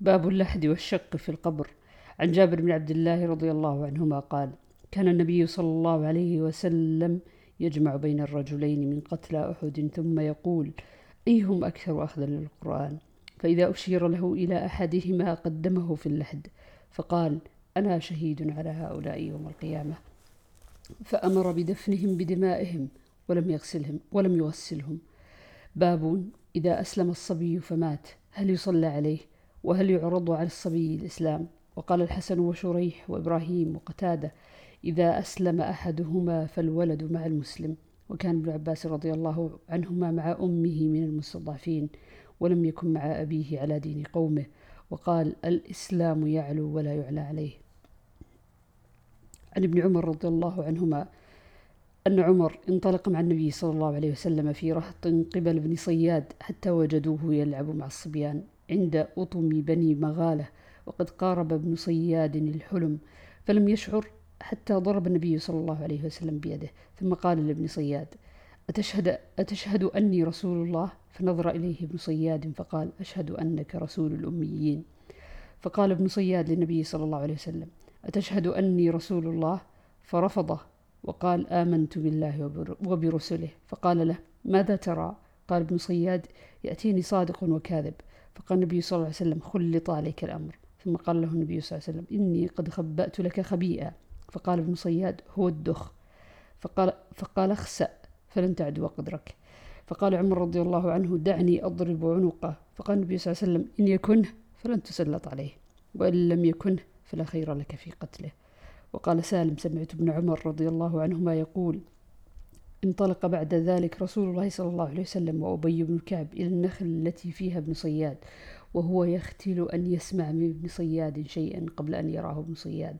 باب اللحد والشق في القبر. عن جابر بن عبد الله رضي الله عنهما قال كان النبي صلى الله عليه وسلم يجمع بين الرجلين من قتلى أحد ثم يقول أيهم أكثر أخذا للقرآن؟ فإذا أشير له إلى أحدهما قدمه في اللحد فقال أنا شهيد على هؤلاء يوم القيامة. فأمر بدفنهم بدمائهم ولم يغسلهم ولم يغسلهم باب إذا أسلم الصبي فمات هل يصلى عليه؟ وهل يعرض على الصبي الإسلام؟ وقال الحسن وشريح وإبراهيم وقتادة إذا أسلم أحدهما فالولد مع المسلم. وكان ابن عباس رضي الله عنهما مع أمه من المستضعفين ولم يكن مع أبيه على دين قومه. وقال الإسلام يعلو ولا يعلى عليه. عن ابن عمر رضي الله عنهما أن عمر انطلق مع النبي صلى الله عليه وسلم في رهط قبل ابن صياد حتى وجدوه يلعب مع الصبيان. عند أطم بني مغالة وقد قارب ابن صياد الحلم فلم يشعر حتى ضرب النبي صلى الله عليه وسلم بيده ثم قال لابن صياد أتشهد, أتشهد أني رسول الله؟ فنظر إليه ابن صياد فقال أشهد أنك رسول الأميين. فقال ابن صياد للنبي صلى الله عليه وسلم أتشهد أني رسول الله؟ فرفضه وقال آمنت بالله وبرسله. فقال له ماذا ترى؟ قال ابن صياد يأتيني صادق وكاذب. فقال النبي صلى الله عليه وسلم خلط عليك الأمر. ثم قال له النبي صلى الله عليه وسلم إني قد خبأت لك خبيئة فقال ابن صياد هو الدخ. فقال, فقال اخسأ فلن تعدو قدرك. فقال عمر رضي الله عنه دعني أضرب عنقه. فقال النبي صلى الله عليه وسلم إن يكنه فلن تسلط عليه وإن لم يكنه فلا خير لك في قتله. وقال سالم سمعت ابن عمر رضي الله عنهما يقول انطلق بعد ذلك رسول الله صلى الله عليه وسلم وأبي بن كعب إلى النخل التي فيها ابن صياد وهو يختل أن يسمع من ابن صياد شيئا قبل أن يراه ابن صياد.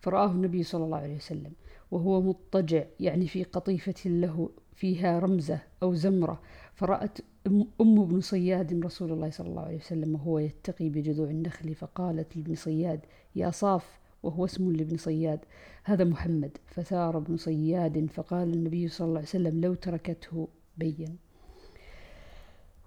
فرآه النبي صلى الله عليه وسلم وهو مضطجع يعني في قطيفة له فيها رمزة أو زمرة. فرأت أم ابن صياد رسول الله صلى الله عليه وسلم وهو يتقي بجذوع النخل فقالت لابن صياد يا صاف وهو اسم لابن صياد. هذا محمد. فثار ابن صياد فقال النبي صلى الله عليه وسلم لو تركته بين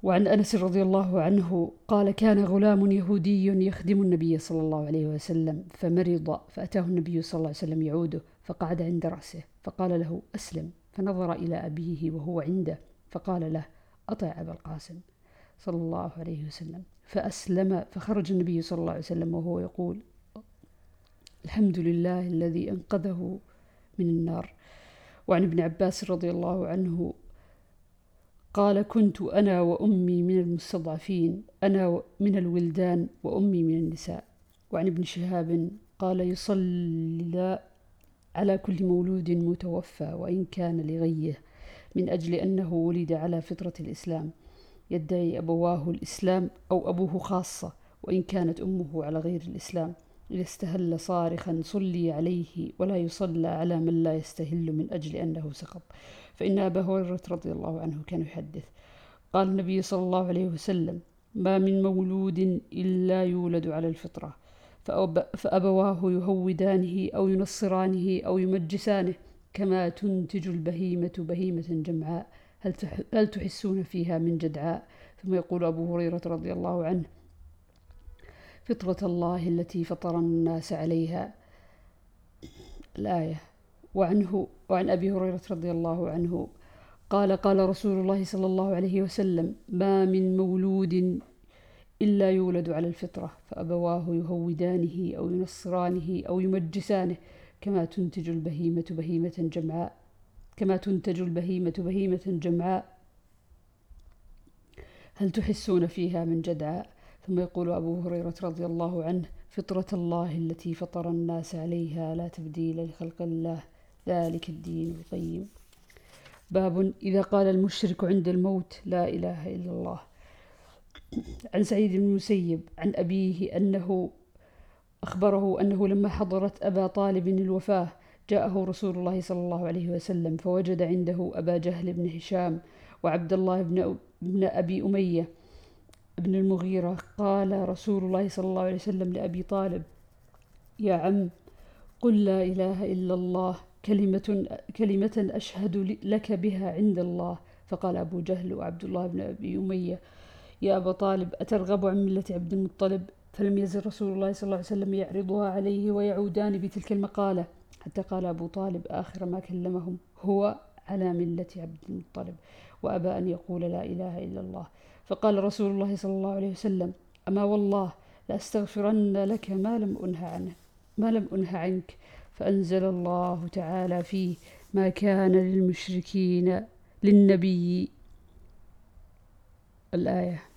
وعن أنس رضي الله عنه قال كان غلام يهودي يخدم النبي صلى الله عليه وسلم فمرض فأتاه النبي صلى الله عليه وسلم يعوده فقعد عند رأسه فقال له أسلم. فنظر إلى أبيه وهو عنده فقال له أطع أبا القاسم صلى الله عليه وسلم. فأسلم فخرج النبي صلى الله عليه وسلم وهو يقول الحمد لله الذي أنقذه من النار. وعن ابن عباس رضي الله عنه قال كنت أنا وأمي من المستضعفين أنا من الولدان وأمي من النساء. وعن ابن شهاب قال يصلى على كل مولود متوفى وإن كان لغيه من أجل أنه ولد على فطرة الإسلام. يدعي أبواه الإسلام أو أبوه خاصة وإن كانت أمه على غير الإسلام. إذا استهل صارخا صلي عليه ولا يصلى على من لا يستهل من أجل أنه سقط. فإن أبا هريرة رضي الله عنه كان يحدث. قال النبي صلى الله عليه وسلم ما من مولود إلا يولد على الفطرة فأبواه يهودانه أو ينصرانه أو يمجسانه كما تنتج البهيمة بهيمة جمعاء. هل تحسون فيها من جدعاء؟ ثم يقول أبو هريرة رضي الله عنه فطرة الله التي فطر الناس عليها. الآية. وعنه وعن أبي هريرة رضي الله عنه قال قال رسول الله صلى الله عليه وسلم ما من مولود إلا يولد على الفطرة فأبواه يهودانه أو ينصرانه أو يمجسانه كما تنتج البهيمة بهيمة جمعاء كما تنتج البهيمة بهيمة جمعاء. هل تحسون فيها من جدعاء؟ ثم يقول أبو هريرة رضي الله عنه فطرة الله التي فطر الناس عليها لا تبديل لخلق الله ذلك الدين القيم. باب إذا قال المشرك عند الموت لا إله إلا الله. عن سعيد بن المسيب عن أبيه أنه أخبره أنه لما حضرت أبا طالب الوفاة جاءه رسول الله صلى الله عليه وسلم فوجد عنده أبا جهل بن هشام وعبد الله بن, أبي أمية بن المغيرة قال رسول الله صلى الله عليه وسلم لأبي طالب يا عم قل لا إله إلا الله كلمة, كلمة أشهد لك بها عند الله. فقال أبو جهل وعبد الله بن أبي أمية يا أبا طالب أترغب عن ملة عبد المطلب؟ فلم يزل رسول الله صلى الله عليه وسلم يعرضها عليه ويعودان بتلك المقالة. حتى قال أبو طالب آخر ما كلمهم هو على ملة عبد المطلب. وأبى أن يقول لا إله إلا الله. فقال رسول الله صلى الله عليه وسلم أما والله لأستغفرن لك ما لم أنه عنه ما لم أنه عنك. فأنزل الله تعالى فيه ما كان للمشركين للنبي. الآية.